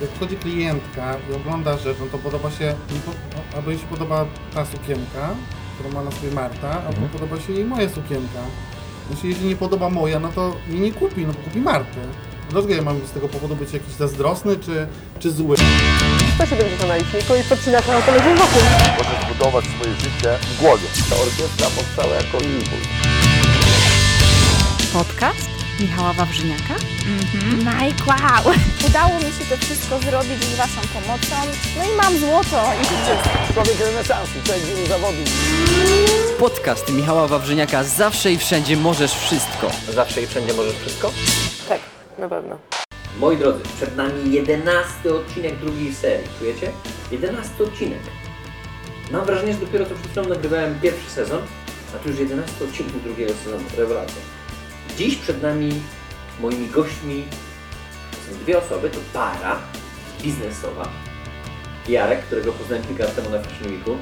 jak wchodzi klientka i ogląda rzecz, no to podoba się, albo jej się podoba ta sukienka, którą ma na sobie Marta, albo podoba się jej moja sukienka. Jeśli jej się nie podoba moja, no to jej nie kupi, no bo kupi Marty. Dlaczego ja mam z tego powodu być jakiś zazdrosny czy, czy zły? 170 na liczniku i podcinasz na autologiem wokół. Możesz budować swoje życie w głowie. Ta orkiestra powstała jako impuls. Podcast Michała Wawrzyniaka. Mike, wow! Udało mi się to wszystko zrobić z Waszą pomocą. No i mam złoto i Człowiek renesansu, wielu zawodów. Podcast Michała Wawrzyniaka Zawsze i wszędzie możesz wszystko. Zawsze i wszędzie możesz wszystko? Tak, na pewno. Moi drodzy, przed nami jedenasty odcinek drugiej serii. Czujecie? Jedenasty odcinek. Mam wrażenie, że dopiero co przed chwilą nagrywałem pierwszy sezon, a tu już jedenasty odcinek drugiego sezonu. Rewelacja. Dziś przed nami moimi gośćmi są dwie osoby, to para biznesowa. Jarek, którego poznałem kilka lat temu na Fashion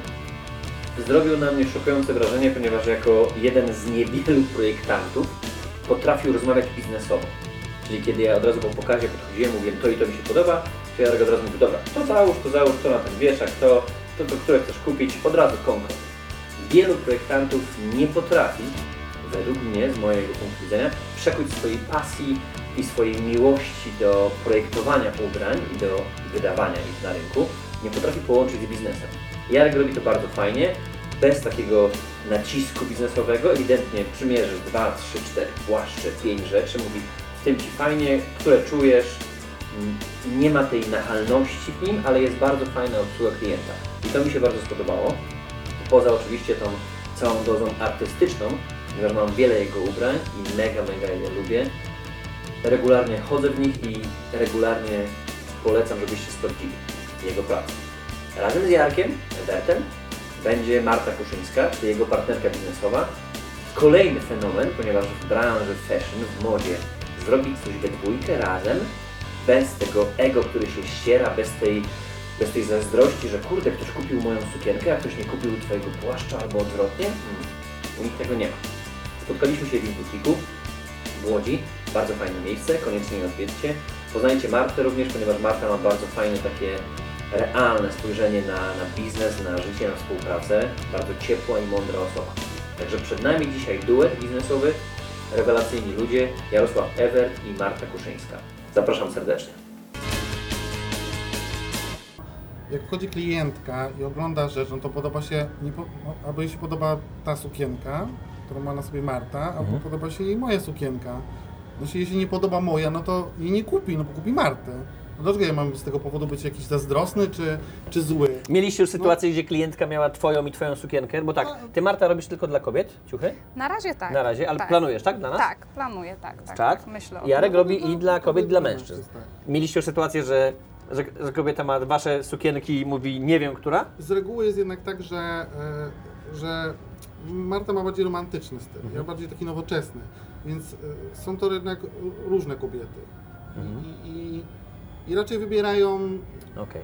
zrobił na mnie szokujące wrażenie, ponieważ jako jeden z niewielu projektantów potrafił rozmawiać biznesowo. Czyli kiedy ja od razu po pokazie podchodziłem, mówiłem to i to mi się podoba, to Jarek od razu mówił, dobra, to załóż, to załóż, to na ten wieszak, to, to, to które chcesz kupić, od razu konkret. Wielu projektantów nie potrafi, według mnie, z mojego punktu widzenia, przekuć swojej pasji i swojej miłości do projektowania ubrań i do wydawania ich na rynku, nie potrafi połączyć z biznesem. Jarek robi to bardzo fajnie, bez takiego nacisku biznesowego, ewidentnie przymierzysz 2, 3, 4 płaszcze, 5 rzeczy, mówi w tym Ci fajnie, które czujesz, nie ma tej nachalności w nim, ale jest bardzo fajna obsługa klienta. I to mi się bardzo spodobało. Poza oczywiście tą całą dozą artystyczną, ponieważ mam wiele jego ubrań i mega, mega je lubię. Regularnie chodzę w nich i regularnie polecam, żebyście sprawdzili jego pracę. Razem z Jarkiem, Ebertem, będzie Marta Kuszyńska, czyli jego partnerka biznesowa. Kolejny fenomen, ponieważ w branży fashion, w modzie, zrobić coś we dwójkę razem, bez tego ego, który się ściera, bez tej, bez tej zazdrości, że kurde, ktoś kupił moją sukienkę, a ktoś nie kupił twojego płaszcza albo odwrotnie. Hmm. U nich tego nie ma. Spotkaliśmy się w ich butiku w Łodzi. Bardzo fajne miejsce, koniecznie odwiedźcie. Poznajcie Martę również, ponieważ Marta ma bardzo fajne takie realne spojrzenie na, na biznes, na życie, na współpracę. Bardzo ciepła i mądra osoba. Także przed nami dzisiaj duet biznesowy, rewelacyjni ludzie, Jarosław Ewert i Marta Kuszyńska. Zapraszam serdecznie. Jak wchodzi klientka i ogląda rzecz, no to podoba się, nie po, no, albo jej się podoba ta sukienka, którą ma na sobie Marta, albo podoba się jej moja sukienka. No, jeśli nie podoba moja, no to jej nie kupi, no bo kupi Martę. No dlaczego ja mam z tego powodu być jakiś zazdrosny czy, czy zły? Mieliście już sytuację, gdzie klientka miała twoją i twoją sukienkę, bo tak, ty Marta robisz tylko dla kobiet ciuchy? Na razie tak. Na razie, ale tak. planujesz, tak, dla nas? Tak, planuję, tak, tak. Tak? tak myślę Jarek tym. robi i dla kobiet, i dla mężczyzn. tak. Mieliście już sytuację, że, że, że kobieta ma wasze sukienki i mówi nie wiem, która? Z reguły jest jednak tak, że, e, że Marta ma bardziej romantyczny styl, ja bardziej taki nowoczesny, więc e, są to jednak różne kobiety. I, i, I raczej wybierają Okej.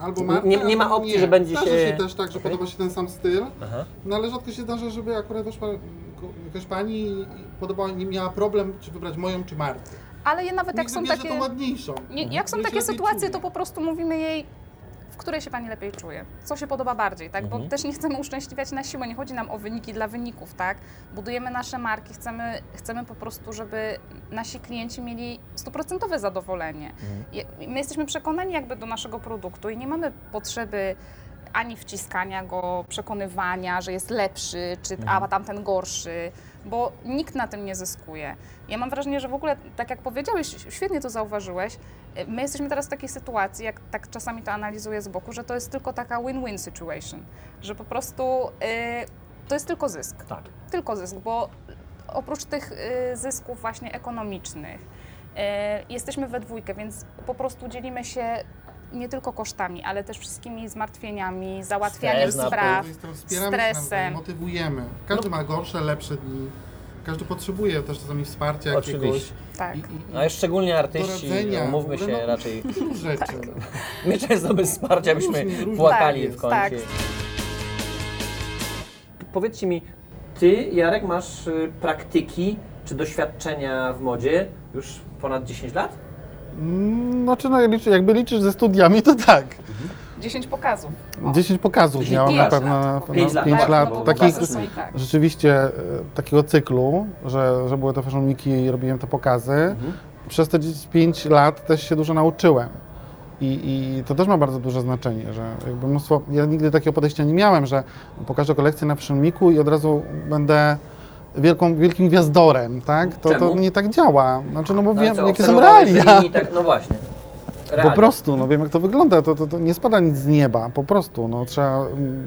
albo Martę, Nie- nie ma opcji, mnie. że będzie Zdarza się- się też tak, że Okej. podoba się ten sam styl, Aha. no ale rzadko się zdarza, żeby akurat weszła jakaś pani i podobała, nie miała problem, czy wybrać moją, czy Martę. Ale je nawet jak Niech są wybierze takie... tą ładniejszą. Nie, jak są takie sytuacje, czuje. to po prostu mówimy jej, w której się Pani lepiej czuje, co się podoba bardziej, tak? Mhm. Bo też nie chcemy uszczęśliwiać na siłę, nie chodzi nam o wyniki dla wyników, tak? Budujemy nasze marki, chcemy, chcemy po prostu, żeby nasi klienci mieli stuprocentowe zadowolenie. Mhm. My jesteśmy przekonani jakby do naszego produktu i nie mamy potrzeby ani wciskania go, przekonywania, że jest lepszy, czy a tamten gorszy, bo nikt na tym nie zyskuje. Ja mam wrażenie, że w ogóle, tak jak powiedziałeś, świetnie to zauważyłeś, y, my jesteśmy teraz w takiej sytuacji, jak tak czasami to analizuję z boku, że to jest tylko taka win-win situation, że po prostu y, to jest tylko zysk. Tak. Tylko zysk, bo oprócz tych y, zysków właśnie ekonomicznych, y, jesteśmy we dwójkę, więc po prostu dzielimy się nie tylko kosztami, ale też wszystkimi zmartwieniami, załatwianiem Stres spraw, stresem. motywujemy. Każdy ma gorsze, lepsze dni. Każdy potrzebuje też czasami wsparcia jakiegoś. Oczywiście. Tak. I, i, A już szczególnie artyści, doradzenia, umówmy w ogóle, się no, raczej. Dużo rzeczy. My często bez wsparcia byśmy Różnie, różnie. płakali Tak w kącie. tak. Powiedzcie mi, ty, Jarek, masz y, praktyki czy doświadczenia w modzie już ponad 10 lat? Znaczy, no, liczy- jakby liczysz ze studiami, to tak. 10 pokazów. O. 10 pokazów 10 miałem na lat. pewno. na pewno Pięć lat. pięć Tak, lat. no bo takich, pokazy są i tak. rzeczywiście e, takiego cyklu, że, że były to Fashion Weeki i robiłem te pokazy. Mhm. Przez te 5 lat też się dużo nauczyłem. I, I to też ma bardzo duże znaczenie, że jakby mnóstwo, ja nigdy takiego podejścia nie miałem, że pokażę kolekcję na Fashion Weeku i od razu będę wielką, wielkim gwiazdorem, tak? To, to Czemu? nie tak działa. Znaczy, no bo No, wiem, co, jakie są obserwowałeś, realia. Tak, no właśnie. Po Realia. prostu, no wiem jak to wygląda, to, to, to nie spada nic z nieba, po prostu, no trzeba mm,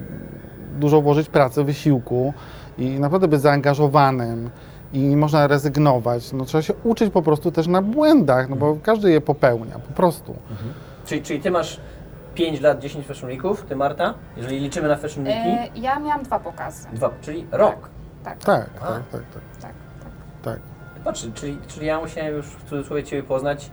dużo włożyć pracy, wysiłku i naprawdę być zaangażowanym i nie można rezygnować, no trzeba się uczyć po prostu też na błędach, no bo każdy je popełnia, po prostu. Czyli, czyli ty masz 5 lat, 10 Fashion Weeków, ty Marta, jeżeli liczymy na Fashion Weeki? E, ja miałam dwa pokazy. Dwa, czyli rok. Tak, Tak, A. tak, tak, tak, tak, tak. tak. Patrz, czyli, czyli ja musiałem już w cudzysłowie Ciebie poznać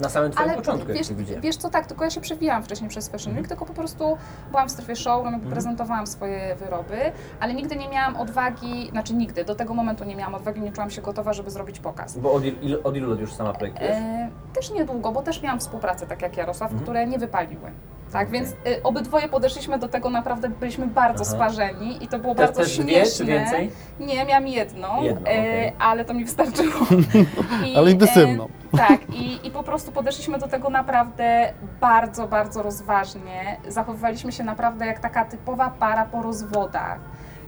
na samym Twoim Ale początku, jak wiesz, Cię widziałem. wiesz co, tak, tylko ja się przewijałam wcześniej przez Fashion Week, tylko po prostu byłam w strefie showroom, jakby prezentowałam swoje wyroby, ale nigdy nie miałam odwagi, znaczy nigdy, do tego momentu nie miałam odwagi, nie czułam się gotowa, żeby zrobić pokaz. Bo od, il, od ilu lat już sama projektujesz? E, też niedługo, bo też miałam współpracę, tak jak Jarosław, które nie wypaliły. Tak, więc e, obydwoje podeszliśmy do tego naprawdę, byliśmy bardzo Aha. sparzeni i to było Te- bardzo też dwie, śmieszne. czy więcej? Nie, miałam jedną, Jedną, e, okej. ale to mi wystarczyło. I, Ale intensywną. E, tak, i, i po prostu podeszliśmy do tego naprawdę bardzo, bardzo rozważnie. Zachowywaliśmy się naprawdę jak taka typowa para po rozwodach.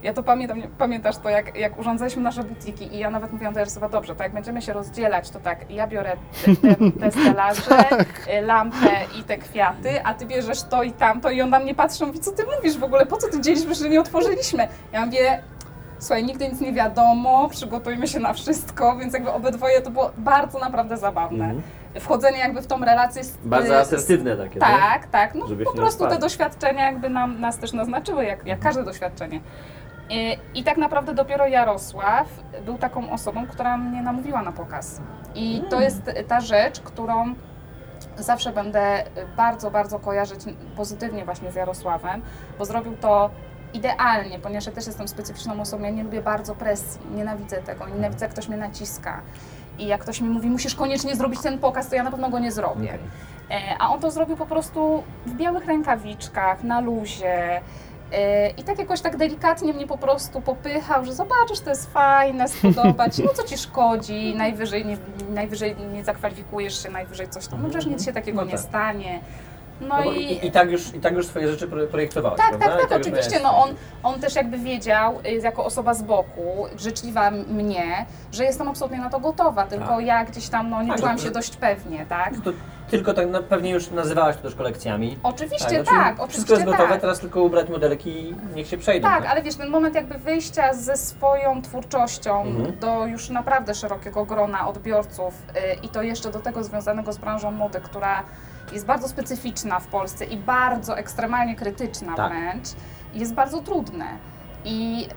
Ja to pamiętam, nie- pamiętasz to, jak, jak urządzaliśmy nasze butiki i ja nawet mówiłam do Jarosława, dobrze, to jak będziemy się rozdzielać, to tak, ja biorę te, te, te stelaże, y, lampę i te kwiaty, a ty bierzesz to i tamto i on na mnie patrzy, mówi, co ty mówisz w ogóle, po co ty dzielisz, że nie otworzyliśmy? Ja mówię, słuchaj, nigdy nic nie wiadomo, przygotujmy się na wszystko, więc jakby obydwoje to było bardzo naprawdę zabawne. Wchodzenie jakby w tą relację z... Bardzo y, asertywne takie, tak, tak. No po prostu te doświadczenia jakby nam, nas też naznaczyły, jak, jak każde doświadczenie. I, I tak naprawdę dopiero Jarosław był taką osobą, która mnie namówiła na pokaz. I to jest ta rzecz, którą zawsze będę bardzo, bardzo kojarzyć pozytywnie właśnie z Jarosławem, bo zrobił to idealnie, ponieważ ja też jestem specyficzną osobą, ja nie lubię bardzo presji, nienawidzę tego, nienawidzę jak ktoś mnie naciska. I jak ktoś mi mówi, musisz koniecznie zrobić ten pokaz, to ja na pewno go nie zrobię. E, A on to zrobił po prostu w białych rękawiczkach, na luzie. E, I tak jakoś tak delikatnie mnie po prostu popychał, że zobaczysz, to jest fajne, spodoba ci, no co ci szkodzi, najwyżej nie, najwyżej nie zakwalifikujesz się, najwyżej coś tam, no przecież nic się takiego No nie tak. stanie. No, No i, i, i, tak już, I tak już swoje rzeczy pro- projektowałeś, tak, prawda? tak, tak, już oczywiście. No on, on też jakby wiedział, y, jako osoba z boku, życzliwa m- mnie, że jestem absolutnie na to gotowa, tylko Tak. ja gdzieś tam no, nie Tak, czułam to- się dość pewnie, tak? To tylko tak na, pewnie już nazywałaś to też kolekcjami. Oczywiście znaczy tak, Wszystko oczywiście jest gotowe, tak. teraz tylko ubrać modelki i niech się przejdą. Tak, ale wiesz, ten moment jakby wyjścia ze swoją twórczością Mhm. do już naprawdę szerokiego grona odbiorców y, i to jeszcze do tego związanego z branżą mody, która jest bardzo specyficzna w Polsce i bardzo ekstremalnie krytyczna Tak. wręcz, jest bardzo trudne. I,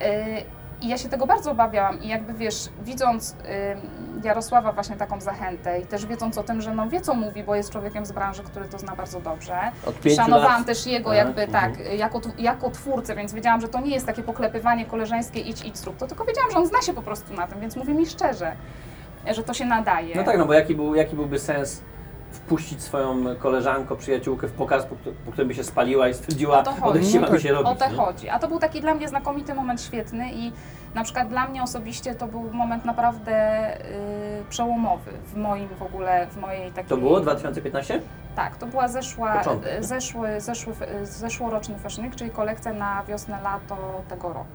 y, I ja się tego bardzo obawiałam i jakby wiesz, widząc y, Jarosława właśnie taką zachętę i też wiedząc o tym, że no wie co mówi, bo jest człowiekiem z branży, który to zna bardzo dobrze. Od pięciu Szanowałam lat. też jego jakby mhm. tak, jako, jako twórcę, więc wiedziałam, że to nie jest takie poklepywanie koleżeńskie idź, idź, zrób to, tylko wiedziałam, że on zna się po prostu na tym, więc mówi mi szczerze, że to się nadaje. No tak, no bo jaki, był, jaki byłby sens wpuścić swoją koleżankę, przyjaciółkę w pokaz, po, po którym by się spaliła i stwierdziła, O to chodzi. odechciewa No mi tak. się robić. O to nie? chodzi. A to był taki dla mnie znakomity moment świetny i na przykład dla mnie osobiście to był moment naprawdę y, przełomowy w moim w ogóle, w mojej takiej... To było 2015? Tak, to była zeszła, Początek. zeszły, zeszły, zeszłoroczny Fashion Week, czyli kolekcja na wiosnę, lato tego roku.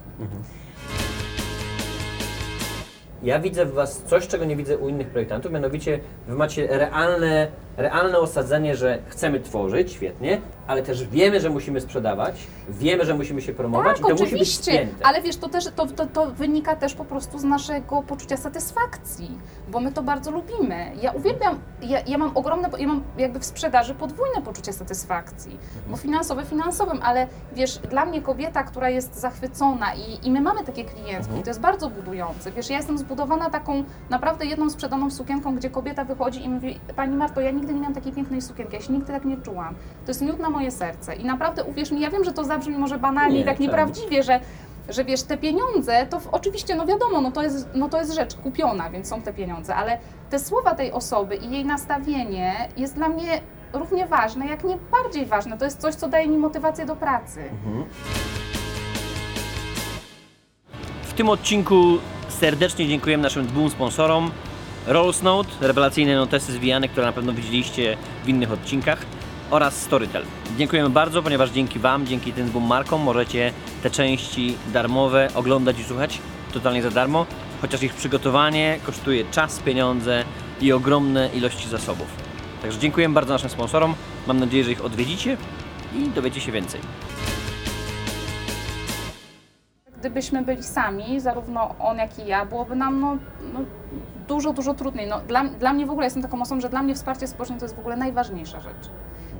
Ja widzę w Was coś, czego nie widzę u innych projektantów, mianowicie Wy macie realne, realne osadzenie, że chcemy tworzyć, świetnie, ale też wiemy, że musimy sprzedawać, wiemy, że musimy się promować Tak, i to musi być oczywiście, spięte. ale wiesz, to też to, to, to wynika też po prostu z naszego poczucia satysfakcji, bo my to bardzo lubimy. Ja uwielbiam, ja, ja mam ogromne, ja mam jakby w sprzedaży podwójne poczucie satysfakcji, bo finansowe finansowym, ale wiesz, dla mnie kobieta, która jest zachwycona i, i my mamy takie klientki, to jest bardzo budujące. Wiesz, ja jestem zbudowana taką naprawdę jedną sprzedaną sukienką, gdzie kobieta wychodzi i mówi, Pani Marto, ja nigdy nie miałam takiej pięknej sukienki, ja się nigdy tak nie czułam. To jest miód na moje serce i naprawdę uwierz mi, ja wiem, że to zabrzmi może banalnie Nie, i tak tak. nieprawdziwie, że że wiesz, te pieniądze, to w, oczywiście, no wiadomo, no to, jest, no to jest rzecz kupiona, więc są te pieniądze, ale te słowa tej osoby i jej nastawienie jest dla mnie równie ważne, jak nie bardziej ważne. To jest coś, co daje mi motywację do pracy. W tym odcinku serdecznie dziękujemy naszym dwóm sponsorom. Rolls Note, rewelacyjne notesy zwijane, które na pewno widzieliście w innych odcinkach oraz Storytel. Dziękujemy bardzo, ponieważ dzięki Wam, dzięki tym dwóm markom możecie te części darmowe oglądać i słuchać totalnie za darmo, chociaż ich przygotowanie kosztuje czas, pieniądze i ogromne ilości zasobów. Także dziękujemy bardzo naszym sponsorom. Mam nadzieję, że ich odwiedzicie i dowiecie się więcej. Gdybyśmy byli sami, zarówno on, jak i ja, byłoby nam no, no, dużo, dużo trudniej. No, dla, dla mnie w ogóle, jestem taką osobą, że dla mnie wsparcie społeczne to jest w ogóle najważniejsza rzecz.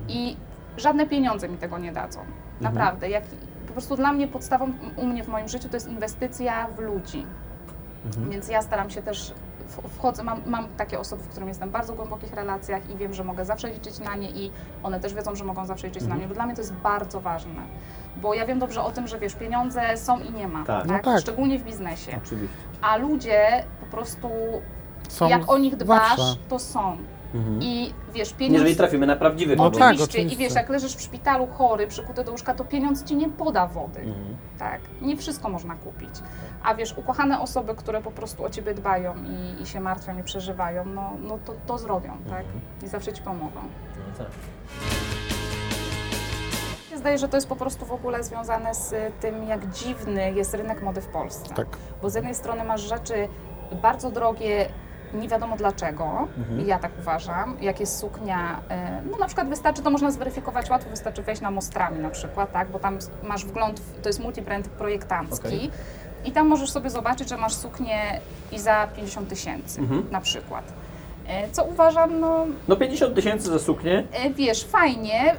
I żadne pieniądze mi tego nie dadzą. Naprawdę. Jak, po prostu dla mnie podstawą u mnie w moim życiu to jest inwestycja w ludzi. Więc ja staram się też, wchodzę, mam, mam takie osoby, w którym jestem w bardzo głębokich relacjach i wiem, że mogę zawsze liczyć na nie i one też wiedzą, że mogą zawsze liczyć na mnie, bo dla mnie to jest bardzo ważne. Bo ja wiem dobrze o tym, że wiesz, pieniądze są i nie ma, Tak. tak? No tak. Szczególnie w biznesie. Oczywiście. A ludzie po prostu, Są jak o nich dbasz, zawsze. to są. Mhm. I wiesz, pieniądz... Jeżeli trafimy na prawdziwych No tak, Oczywiście. I oczywiście. wiesz, jak leżysz w szpitalu chory, przykuty do łóżka, to pieniądz ci nie poda wody. Mhm. Tak, nie wszystko można kupić. A wiesz, ukochane osoby, które po prostu o ciebie dbają i, i się martwią i przeżywają, no, no to, to zrobią, tak? I zawsze ci pomogą. No tak. Zdaje, że to jest po prostu w ogóle związane z tym, jak dziwny jest rynek mody w Polsce. Tak. Bo z jednej strony masz rzeczy bardzo drogie, nie wiadomo dlaczego, ja tak uważam, jak jest suknia, e, no na przykład wystarczy, to można zweryfikować łatwo, wystarczy wejść na Mostrami na przykład, tak, bo tam masz wgląd, w, to jest multibrand projektancki Okej. i tam możesz sobie zobaczyć, że masz suknię i za 50 tysięcy Mhm. na przykład. E, Co uważam, no No 50 tysięcy za suknię. E, Wiesz, fajnie, y,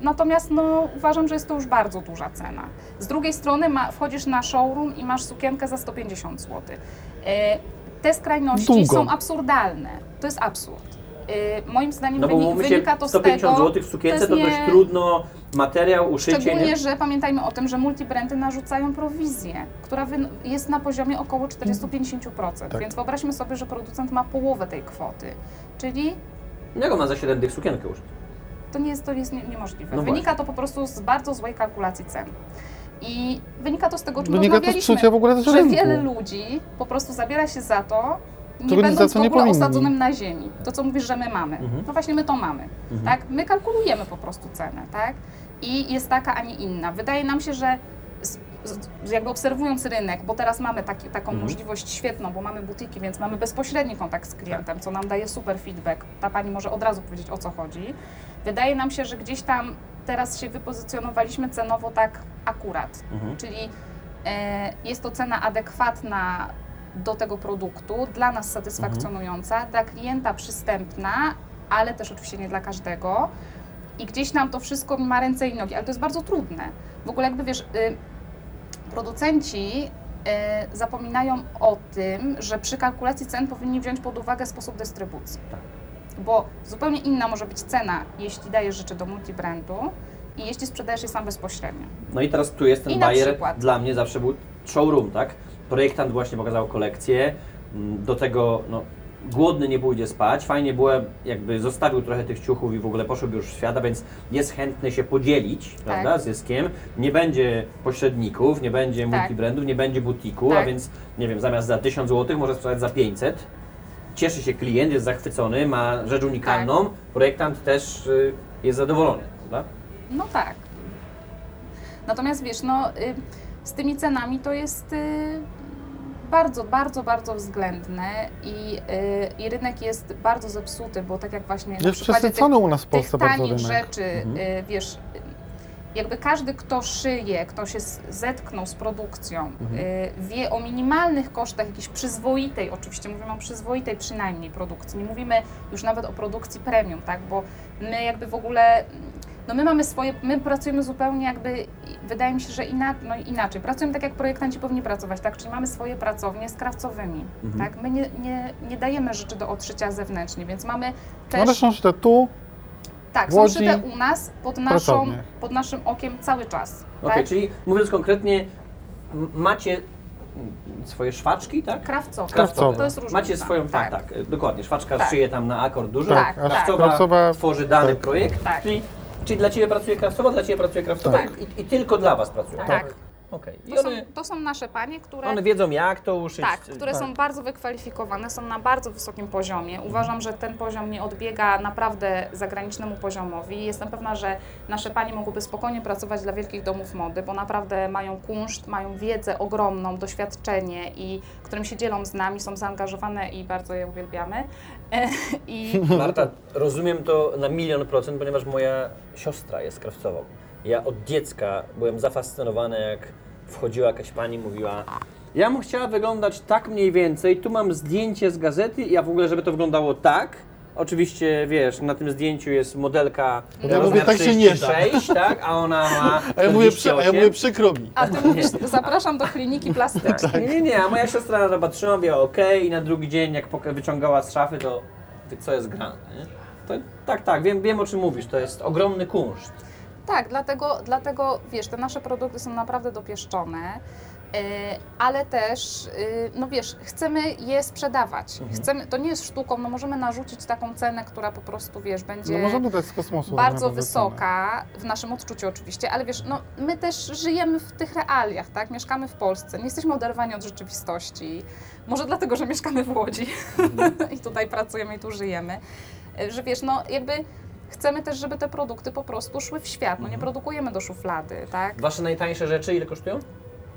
natomiast no, uważam, że jest to już bardzo duża cena. Z drugiej strony ma, wchodzisz na showroom i masz sukienkę za 150 zł. Te skrajności Długo. są absurdalne. To jest absurd. Y, Moim zdaniem No bo wyni- mówmy się, wynika to z 150 tego, zł w sukience jest to, dość nie- trudno, materiał, uszycie, Szczególnie, nie? że pamiętajmy o tym, że multibrandy narzucają prowizję, która jest na poziomie około 40-50%. Tak. Więc wyobraźmy sobie, że producent ma połowę tej kwoty. Czyli Jaką ma za 7 dych sukienkę to nie jest, to jest nie, niemożliwe. No wynika to po prostu z bardzo złej kalkulacji cen. I wynika to z tego, o czym Wynika to z rozmawialiśmy, psucia w ogóle też że rynku. wiele ludzi po prostu zabiera się za to, nie Czego będąc za co w nie ogóle powinni. osadzonym na ziemi. To, co mówisz, że my mamy. Mhm. No właśnie my to mamy. Tak? My kalkulujemy po prostu cenę, tak? I jest taka, a nie inna. Wydaje nam się, że z, z, jakby obserwując rynek, bo teraz mamy taki, taką Mhm. możliwość świetną, bo mamy butiki, więc mamy bezpośredni kontakt z klientem, co nam daje super feedback. Ta pani może od razu powiedzieć, o co chodzi. Wydaje nam się, że gdzieś tam teraz się wypozycjonowaliśmy cenowo tak akurat, Mhm. czyli e, jest to cena adekwatna do tego produktu, dla nas satysfakcjonująca, dla klienta przystępna, ale też oczywiście nie dla każdego. I gdzieś nam to wszystko ma ręce i nogi, ale to jest bardzo trudne. W ogóle jakby wiesz, y, producenci y, zapominają o tym, że przy kalkulacji cen powinni wziąć pod uwagę sposób dystrybucji. Tak. Bo zupełnie inna może być cena, jeśli dajesz rzeczy do multibrandu i jeśli sprzedajesz je sam bezpośrednio. No i teraz tu jest ten I na bajer. przykład. Dla mnie zawsze był showroom, tak? Projektant właśnie pokazał kolekcję. mm, Do tego, no, głodny nie pójdzie spać. Fajnie było, jakby zostawił trochę tych ciuchów i w ogóle poszedł już w świata, więc jest chętny się podzielić, Tak. prawda, zyskiem. Nie będzie pośredników, nie będzie Tak. multibrandów, nie będzie butiku, a Tak. więc, nie wiem, zamiast za 1000 zł może sprzedać za 500. Cieszy się klient, jest zachwycony, ma rzecz unikalną. Tak. Projektant też y, jest zadowolony, prawda? No tak. Natomiast wiesz, no y, z tymi cenami to jest y, bardzo, bardzo, bardzo względne i, y, i rynek jest bardzo zepsuty, bo tak jak właśnie na Jest przykładzie przesycony u nas w tych Polsce bardzo tanich rynek. rzeczy, Mhm. y, wiesz, jakby każdy, kto szyje, kto się zetknął z produkcją, Mhm. y, wie o minimalnych kosztach jakiejś przyzwoitej, oczywiście mówimy o przyzwoitej przynajmniej produkcji, nie mówimy już nawet o produkcji premium, tak, bo my jakby w ogóle, no my mamy swoje, my pracujemy zupełnie jakby, wydaje mi się, że ina, no inaczej, pracujemy tak jak projektanci powinni pracować, tak, czyli mamy swoje pracownie z krawcowymi, Mhm. tak, my nie, nie, nie dajemy rzeczy do odszycia zewnętrznie, więc mamy też... Są szyte tu, Tak, są Łodzi szyte u nas pod, naszą, pracowniach. pod naszym okiem cały czas. Okej, tak? czyli mówiąc konkretnie, m- macie mm, swoje szwaczki, tak? Krawcowe. Krawcowe. To jest różnica. Macie swoją, tak, tak, y, dokładnie. Szwaczka Tak. szyje tam na akord duży, Tak, a tak. Krawcowa- tworzy dany tak. projekt, Tak. czyli, czyli dla Ciebie pracuje Krawcowa, dla Ciebie pracuje Krawcowa Tak. i, i tylko dla Was pracują. Tak. Okej. I To są, one, to są nasze panie, które... one wiedzą jak to uszyć. Tak, które są bardzo wykwalifikowane, są na bardzo wysokim poziomie. Uważam, że ten poziom nie odbiega naprawdę zagranicznemu poziomowi. Jestem pewna, że nasze panie mogłyby spokojnie pracować dla wielkich domów mody, bo naprawdę mają kunszt, mają wiedzę ogromną, doświadczenie i którym się dzielą z nami, są zaangażowane i bardzo je uwielbiamy. I Marta, rozumiem to na milion procent, ponieważ moja siostra jest krawcową. Ja od dziecka byłem zafascynowany, jak wchodziła jakaś pani i mówiła ja bym chciała wyglądać tak mniej więcej, tu mam zdjęcie z gazety i ja w ogóle, żeby to wyglądało tak, Oczywiście, wiesz, na tym zdjęciu jest modelka Ja mówię, tak się nie da. 46, tak, a ona ma A ja mówię, przy, a ja 48. mówię przykro mi. a ty mówisz, zapraszam do kliniki plastycznej. Nie, nie, nie, a moja siostra zobaczyła, mówiła okej i na drugi dzień jak wyciągała z szafy, to co jest grane, nie? To, tak, tak, wiem, wiem o czym mówisz, to jest ogromny kunszt. Tak, dlatego, dlatego wiesz, te nasze produkty są naprawdę dopieszczone, yy, ale też, yy, no wiesz, chcemy je sprzedawać. Chcemy, to nie jest sztuką, no możemy narzucić taką cenę, która po prostu, wiesz, będzie No możemy dać z kosmosu. bardzo wysoka, w naszym odczuciu oczywiście, ale wiesz, no my też żyjemy w tych realiach, tak? Mieszkamy w Polsce, nie jesteśmy oderwani od rzeczywistości. Może dlatego, że mieszkamy w Łodzi i tutaj pracujemy i tu żyjemy. Yy, Że wiesz, no jakby chcemy też, żeby te produkty po prostu szły w świat. No nie produkujemy do szuflady, tak? Wasze najtańsze rzeczy ile kosztują?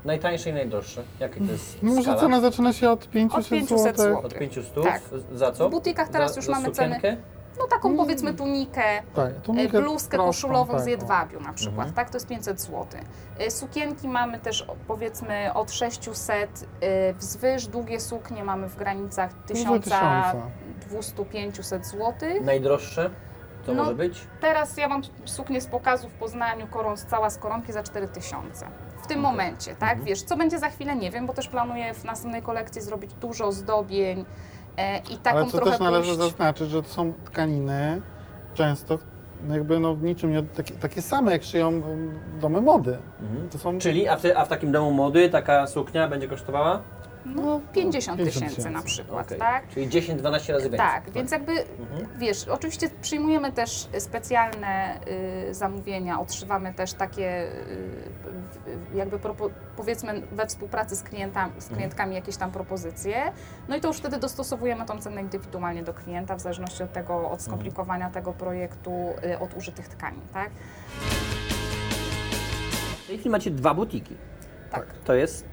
Najtańsze i najdroższe. Jakie to jest No może skala? cena zaczyna się od 500, Od 500 zł. zł. Od 500? Tak. Za co? W butikach teraz za, już za mamy sukienkę? No taką powiedzmy tunikę, Tak, e, bluzkę prostą, koszulową tak, z o. jedwabiu na przykład, tak? To jest 500 zł. E, Sukienki mamy też o, powiedzmy od 600 e, wzwyż, długie suknie mamy w granicach Powyżej 1000. 1200-500 zł. Najdroższe? To No. może być? Teraz ja mam suknię z pokazu w Poznaniu, koron, cała z koronki za 4000. W tym momencie, tak? Mhm. Wiesz, co będzie za chwilę, nie wiem, bo też planuję w następnej kolekcji zrobić dużo ozdobień e, i taką Ale co trochę też należy pójść- zaznaczyć, że to są tkaniny często jakby no w niczym nie, takie, takie same jak szyją um, domy mody. To są Czyli, a w, te, a w takim domu mody taka suknia będzie kosztowała? No, 50 tysięcy tysięcy. na przykład, Okej. tak? Czyli 10-12 razy więcej. Tak, więc jakby, wiesz, oczywiście przyjmujemy też specjalne y, zamówienia, otrzymamy też takie, y, jakby propo, powiedzmy we współpracy z, klientami, z klientkami jakieś tam propozycje, no i to już wtedy dostosowujemy tą cenę indywidualnie do klienta, w zależności od tego, od skomplikowania tego projektu, y, od użytych tkanin, tak? W tej chwili macie dwa butiki. Tak, To jest,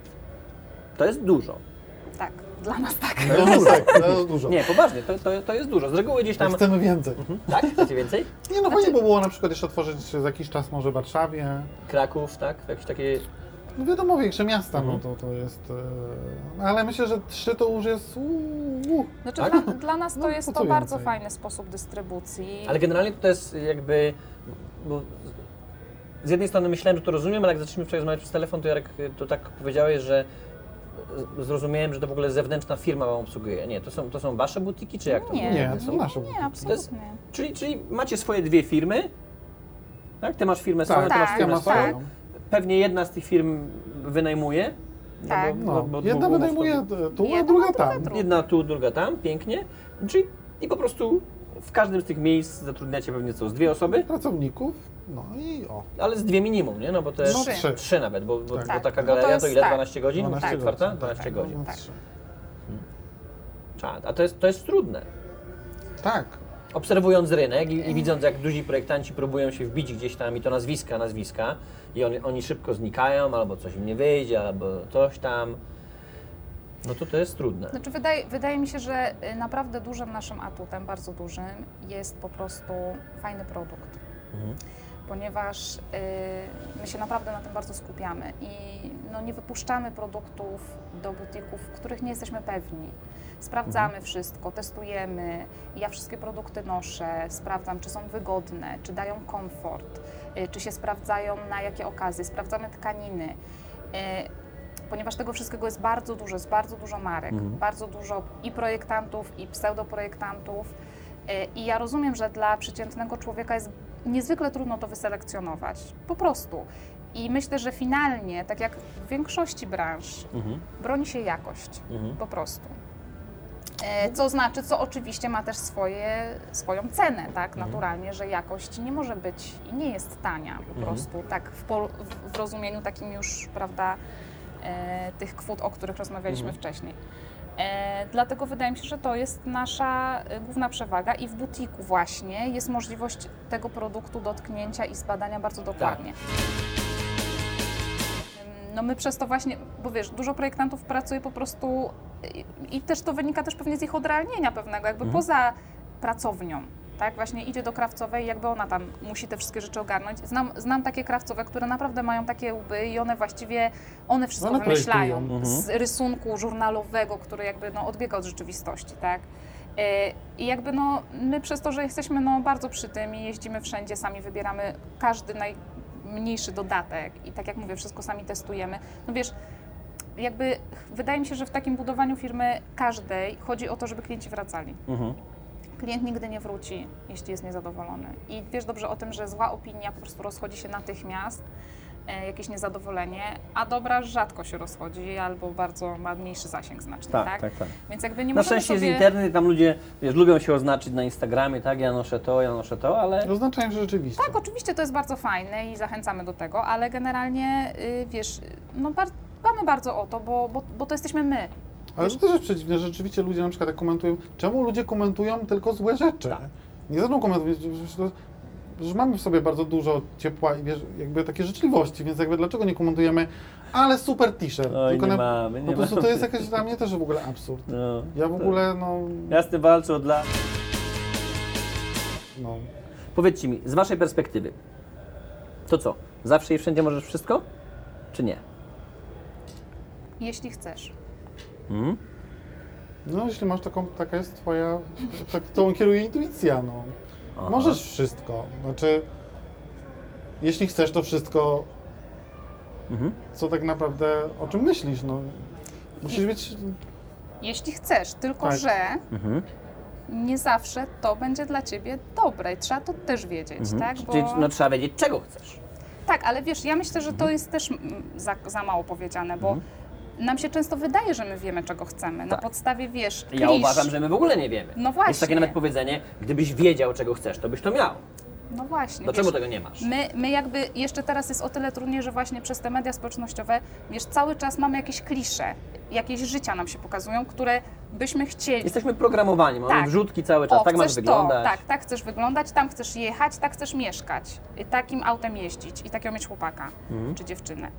to jest dużo. tak, dla nas tak. to jest dużo. To jest dużo. Nie, poważnie, to, to, to jest dużo. Z reguły gdzieś tam... Chcemy więcej. Tak? Chcecie więcej? Nie no fajnie by było na przykład jeszcze otworzyć za jakiś czas może w Warszawie. Kraków, tak? Jakieś takie... No wiadomo, większe miasta, Mhm. no to, to jest... E, ale myślę, że trzy to już jest... Uu, Znaczy Tak? dla, dla nas to No, jest to bardzo więcej? fajny sposób dystrybucji. Ale generalnie to jest jakby... Bo z jednej strony myślałem, że to rozumiem, ale jak zaczęliśmy wczoraj rozmawiać przez telefon, to Jarek, to tak powiedziałeś, że zrozumiałem, że to w ogóle zewnętrzna firma wam obsługuje. Nie, to są, to są wasze butiki, czy jak to Nie. nie, to są nasze. Nie, To jest- absolutnie. Czyli, czyli macie swoje dwie firmy, tak? Ty masz firmę swoją, ty masz tak, firmę swoją. tak. Pewnie jedna z tych firm wynajmuje. no Tak. No, bo jedna wynajmuje tu, a Jedna, druga tam. tu. Jedna tu, druga tam, pięknie. Czyli i po prostu w każdym z tych miejsc zatrudniacie pewnie co, z dwie osoby, Pracowników, no i o. ale z dwie minimum, nie? No bo to jest No, Trzy. trzy. trzy nawet, bo, bo, Tak. bo Tak. taka No to galeria to, jest ile? tak. 12 godzin? 12 tak, czwarta? godzin, 12 tak, godzin. no, tak. trzy. Czad. A to jest, to jest trudne. Tak. Obserwując rynek i, i widząc, jak duzi projektanci próbują się wbić gdzieś tam i to nazwiska, nazwiska i oni, oni szybko znikają, albo coś im nie wyjdzie, albo coś tam, no to to jest trudne. Znaczy wydaje, wydaje mi się, że y, naprawdę dużym naszym atutem, bardzo dużym, jest po prostu fajny produkt. Mhm. Ponieważ y, my się naprawdę na tym bardzo skupiamy i no, nie wypuszczamy produktów do butików, których nie jesteśmy pewni. Sprawdzamy Mhm. wszystko, testujemy. Ja wszystkie produkty noszę, sprawdzam, czy są wygodne, czy dają komfort, y, czy się sprawdzają na jakie okazje. Sprawdzamy tkaniny. Y, ponieważ tego wszystkiego jest bardzo dużo, jest bardzo dużo marek, Mhm. bardzo dużo i projektantów, i pseudoprojektantów. Y, I ja rozumiem, że dla przeciętnego człowieka jest niezwykle trudno to wyselekcjonować. Po prostu. I myślę, że finalnie, tak jak w większości branż, Mhm. broni się jakość. Mhm. Po prostu. E, Co znaczy, co oczywiście ma też swoje, swoją cenę, tak? Mhm. Naturalnie, że jakość nie może być i nie jest tania po Mhm. prostu, tak w, pol- w- rozumieniu takim już, prawda, tych kwot, o których rozmawialiśmy Mhm. wcześniej. E, dlatego wydaje mi się, że to jest nasza e, główna przewaga i w butiku właśnie jest możliwość tego produktu dotknięcia i zbadania bardzo dokładnie. No my przez to właśnie, bo wiesz, dużo projektantów pracuje po prostu i, i też to wynika też pewnie z ich odrealnienia pewnego, jakby poza pracownią. Tak, właśnie idzie do krawcowej i jakby ona tam musi te wszystkie rzeczy ogarnąć. Znam, znam takie krawcowe, które naprawdę mają takie łby i one właściwie, one wszystko One wymyślają projektują. z rysunku żurnalowego, który jakby no, odbiega od rzeczywistości, tak. E, I jakby no, my przez to, że jesteśmy no, bardzo przy tym i jeździmy wszędzie, sami wybieramy każdy najmniejszy dodatek i tak jak mówię, wszystko sami testujemy. No wiesz, jakby wydaje mi się, że w takim budowaniu firmy każdej chodzi o to, żeby klienci wracali. Mhm. Klient nigdy nie wróci, jeśli jest niezadowolony. I wiesz dobrze o tym, że zła opinia po prostu rozchodzi się natychmiast, e, jakieś niezadowolenie, a dobra rzadko się rozchodzi albo bardzo ma mniejszy zasięg znacznie, Tak, tak? tak, tak. Więc jakby nie Na szczęście sobie... jest internet, tam ludzie wiesz, lubią się oznaczyć na Instagramie, tak? Ja noszę to, ja noszę to, ale Oznaczają, że rzeczywiście. Tak, oczywiście to jest bardzo fajne i zachęcamy do tego, ale generalnie, y, wiesz, no bar- dbamy bardzo o to, bo, bo, bo to jesteśmy my. Ale to też jest przeciwne, że rzeczywiście ludzie na przykład jak komentują, czemu ludzie komentują tylko złe rzeczy? Tak. Nie zaczną komentować, że, mamy w sobie bardzo dużo ciepła i wiesz, jakby takie życzliwości, więc jakby dlaczego nie komentujemy, ale super t-shirt. Oj, Tylko nie na- mamy, nie Po prostu mamy. to jest jakaś dla mnie też w ogóle absurd. no, Ja w ogóle, no, ja z tym walczę od lat. no. Powiedzcie mi, z waszej perspektywy, to co? Zawsze i wszędzie możesz wszystko? Czy nie? Jeśli chcesz. Mhm. No, jeśli masz taką, taka jest twoja, tak, tą kieruje intuicja, no. Aha. Możesz wszystko. Znaczy, jeśli chcesz to wszystko, Mhm. co tak naprawdę, o czym myślisz, no. Musisz być, Jeśli chcesz, tylko Tak. że Mhm. nie zawsze to będzie dla ciebie dobre i trzeba to też wiedzieć, Mhm. tak? Bo... Czyli no, trzeba wiedzieć, czego chcesz. Tak, ale wiesz, ja myślę, że Mhm. to jest też mm, za, za mało powiedziane, bo nam się często wydaje, że my wiemy, czego chcemy. Na Tak. podstawie, wiesz, Ja klisz. uważam, że my w ogóle nie wiemy. No Jest takie właśnie. nawet powiedzenie, gdybyś wiedział, czego chcesz, to byś to miał. No właśnie. Dlaczego wiesz, tego nie masz? My, my jakby jeszcze teraz jest o tyle trudniej, że właśnie przez te media społecznościowe, wiesz, cały czas mamy jakieś klisze, jakieś życia nam się pokazują, które byśmy chcieli. Jesteśmy programowani, mamy Tak. wrzutki cały czas, tak masz chcesz wyglądać. To, tak, tak chcesz wyglądać, tam chcesz jechać, tak chcesz mieszkać, y, takim autem jeździć i takiego mieć chłopaka Mhm. czy dziewczynę.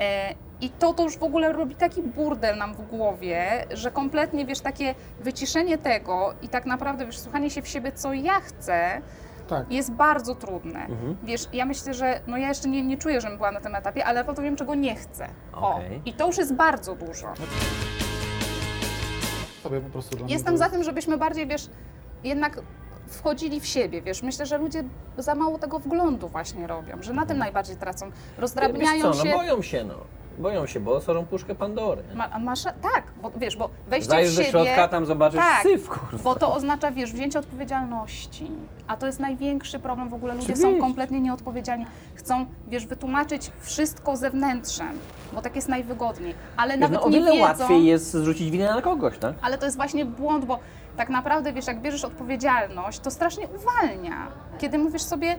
E, I to, to już w ogóle robi taki burdel nam w głowie, że kompletnie, wiesz, takie wyciszenie tego i tak naprawdę, wiesz, słuchanie się w siebie, co ja chcę, tak. jest bardzo trudne. Mhm. Wiesz, ja myślę, że no ja jeszcze nie, nie czuję, żebym była na tym etapie, ale po to wiem, czego nie chcę. O, Okej. i to już jest bardzo dużo. sobie po prostu dla mnie Jestem to za tym, żebyśmy bardziej, wiesz, jednak wchodzili w siebie, wiesz. Myślę, że ludzie za mało tego wglądu właśnie robią, że na tym najbardziej tracą. Mhm. Wiesz Rozdrabniają co, się... no boją się, no. Boją się, bo otworzą puszkę Pandory. Ma, masz, tak, bo wiesz, bo wejście Zajesz w do siebie... środka, tam zobaczysz tak, syf, kurwa. Bo to oznacza, wiesz, wzięcie odpowiedzialności. A to jest największy problem w ogóle. Ludzie są Oczywiście. kompletnie nieodpowiedzialni. Chcą, wiesz, wytłumaczyć wszystko zewnętrzem, bo tak jest najwygodniej. Ale Wiesz, nawet no, o nie wiele wiedzą... łatwiej jest zrzucić winę na kogoś, tak? Ale to jest właśnie błąd, bo tak naprawdę, wiesz, jak bierzesz odpowiedzialność, to strasznie uwalnia. Kiedy mówisz sobie,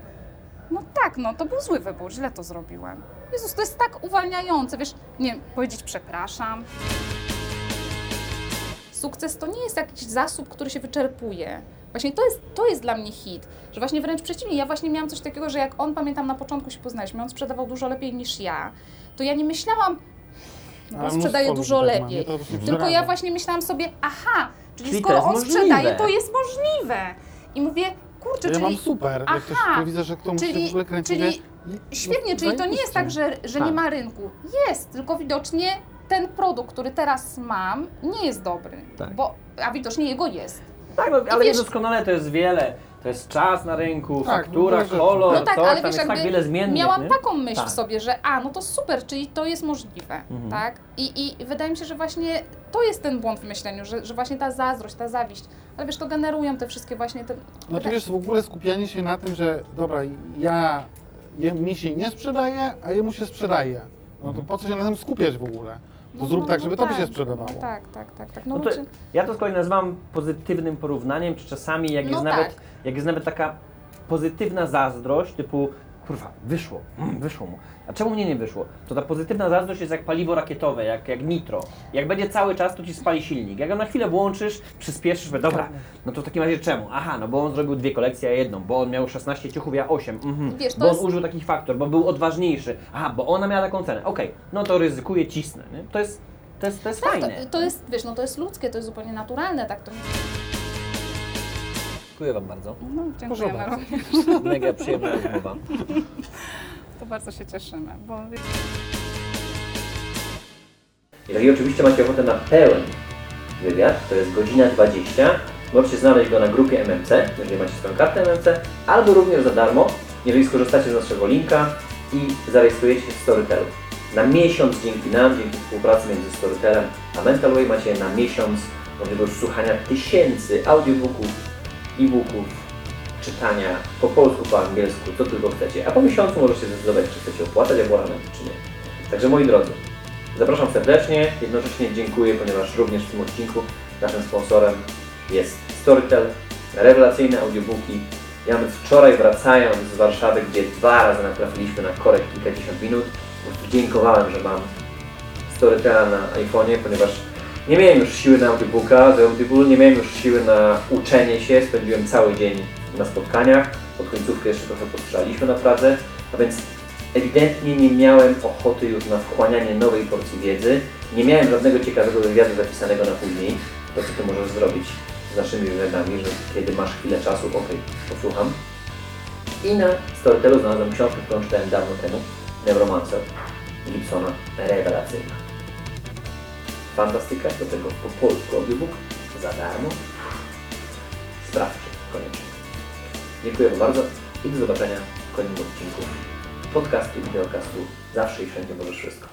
no tak, no to był zły wybór, źle to zrobiłem. Jezus, to jest tak uwalniające, wiesz, nie powiedzieć przepraszam. Sukces to nie jest jakiś zasób, który się wyczerpuje. Właśnie to jest, to jest dla mnie hit, że właśnie wręcz przeciwnie, ja właśnie miałam coś takiego, że jak on, pamiętam, na początku się poznaliśmy, on sprzedawał dużo lepiej niż ja, to ja nie myślałam, no on sprzedaje dużo tak lepiej. Tylko ja właśnie myślałam sobie, aha, czyli, Czyli to skoro jest on możliwe. sprzedaje, to jest możliwe. I mówię, kurczę, Ja czyli... mam super, jak ktoś Aha, widzę, że ktoś się czyli- w ogóle kręci, czyli Świetnie, czyli to nie jest tak, że, że nie Tak. ma rynku. Jest, tylko widocznie ten produkt, który teraz mam, nie jest dobry. Tak. Bo, a widocznie jego jest. Tak, no, ale wiesz- doskonale to jest wiele. To jest czas na rynku, Tak, faktura, dużo rzeczy. kolor, No tak, coś, ale tam wiesz, jest tak jakby wiele zmiennych, miałam nie? taką myśl Tak. w sobie, że a, no to super, czyli to jest możliwe, tak? I, I wydaje mi się, że właśnie to jest ten błąd w myśleniu, że, że właśnie ta zazdrość, ta zawiść, ale wiesz, to generują te wszystkie właśnie te... No to wiesz, w ogóle skupianie się na tym, że dobra, ja je, mi się nie sprzedaje, a jemu się sprzedaje. No to po co się na tym skupiać w ogóle? To zrób tak, żeby tobie się sprzedawało. No tak, tak, tak, tak. No, No to, czy- ja to z kolei nazywam pozytywnym porównaniem, czy czasami jak, No jest tak. nawet, jak jest nawet taka pozytywna zazdrość, typu kurwa, wyszło, mm, wyszło mu. A czemu mnie nie wyszło? To ta pozytywna zazdrość jest jak paliwo rakietowe, jak, jak nitro. Jak będzie cały czas, to ci spali silnik. Jak go na chwilę włączysz, przyspieszysz, mówię, dobra, no to w takim razie czemu? Aha, no bo on zrobił dwie kolekcje, a jedną, bo on miał 16 ciuchów, ja 8. Mhm. Wiesz, to bo on jest- użył takich faktor, bo był odważniejszy. Aha, bo ona miała taką cenę. Okej, no to ryzykuję, cisnę. Nie? To jest, to jest, to jest tak, fajne. to, to jest, wiesz, no to jest ludzkie, to jest zupełnie naturalne, tak to nie... Dziękuję Wam bardzo. No, dziękujemy bardzo. również. Mega przyjemna rozmowa. To bardzo się cieszymy, bo Jeżeli oczywiście macie ochotę na pełen wywiad, to jest godzina 20. Możecie znaleźć go na grupie MMC, jeżeli macie swoją kartę MMC, albo również za darmo, jeżeli skorzystacie z naszego linka i zarejestrujecie się w Storytelu. Na miesiąc dzięki nam, dzięki współpracy między Storytelem a Mental Way macie na miesiąc możliwość słuchania tysięcy audiobooków, e-booków, czytania po polsku, po angielsku, co tylko chcecie. A po miesiącu możecie zdecydować, czy chcecie opłacać abonament, czy nie. Także moi drodzy, Zapraszam serdecznie, jednocześnie dziękuję, ponieważ również w tym odcinku naszym sponsorem jest Storytel, rewelacyjne audiobooki. Ja nawet wczoraj wracając z Warszawy, gdzie dwa razy natrafiliśmy na korek kilkadziesiąt minut, dziękowałem, że mam Storytela na iPhone'ie, ponieważ nie miałem już siły na audiobooka, z Audible, nie miałem już siły na uczenie się, spędziłem cały dzień na spotkaniach, pod końcówkę jeszcze trochę postrzelaliśmy na Pradze, a więc ewidentnie nie miałem ochoty już na wchłanianie nowej porcji wiedzy, nie miałem żadnego ciekawego wywiadu zapisanego na później, to co Ty możesz zrobić z naszymi wywiadami, że kiedy masz chwilę czasu, ok, posłucham. I na Storytelu znalazłem książkę, którą czytałem dawno temu, Neuromancer Gibsona, rewelacyjna. Fantastyka, do tego po polsku audiobook, za darmo. Sprawdźcie koniecznie. Dziękuję bardzo i do zobaczenia w kolejnym odcinku podcastu i videocastu Zawsze i Wszędzie Możesz Wszystko.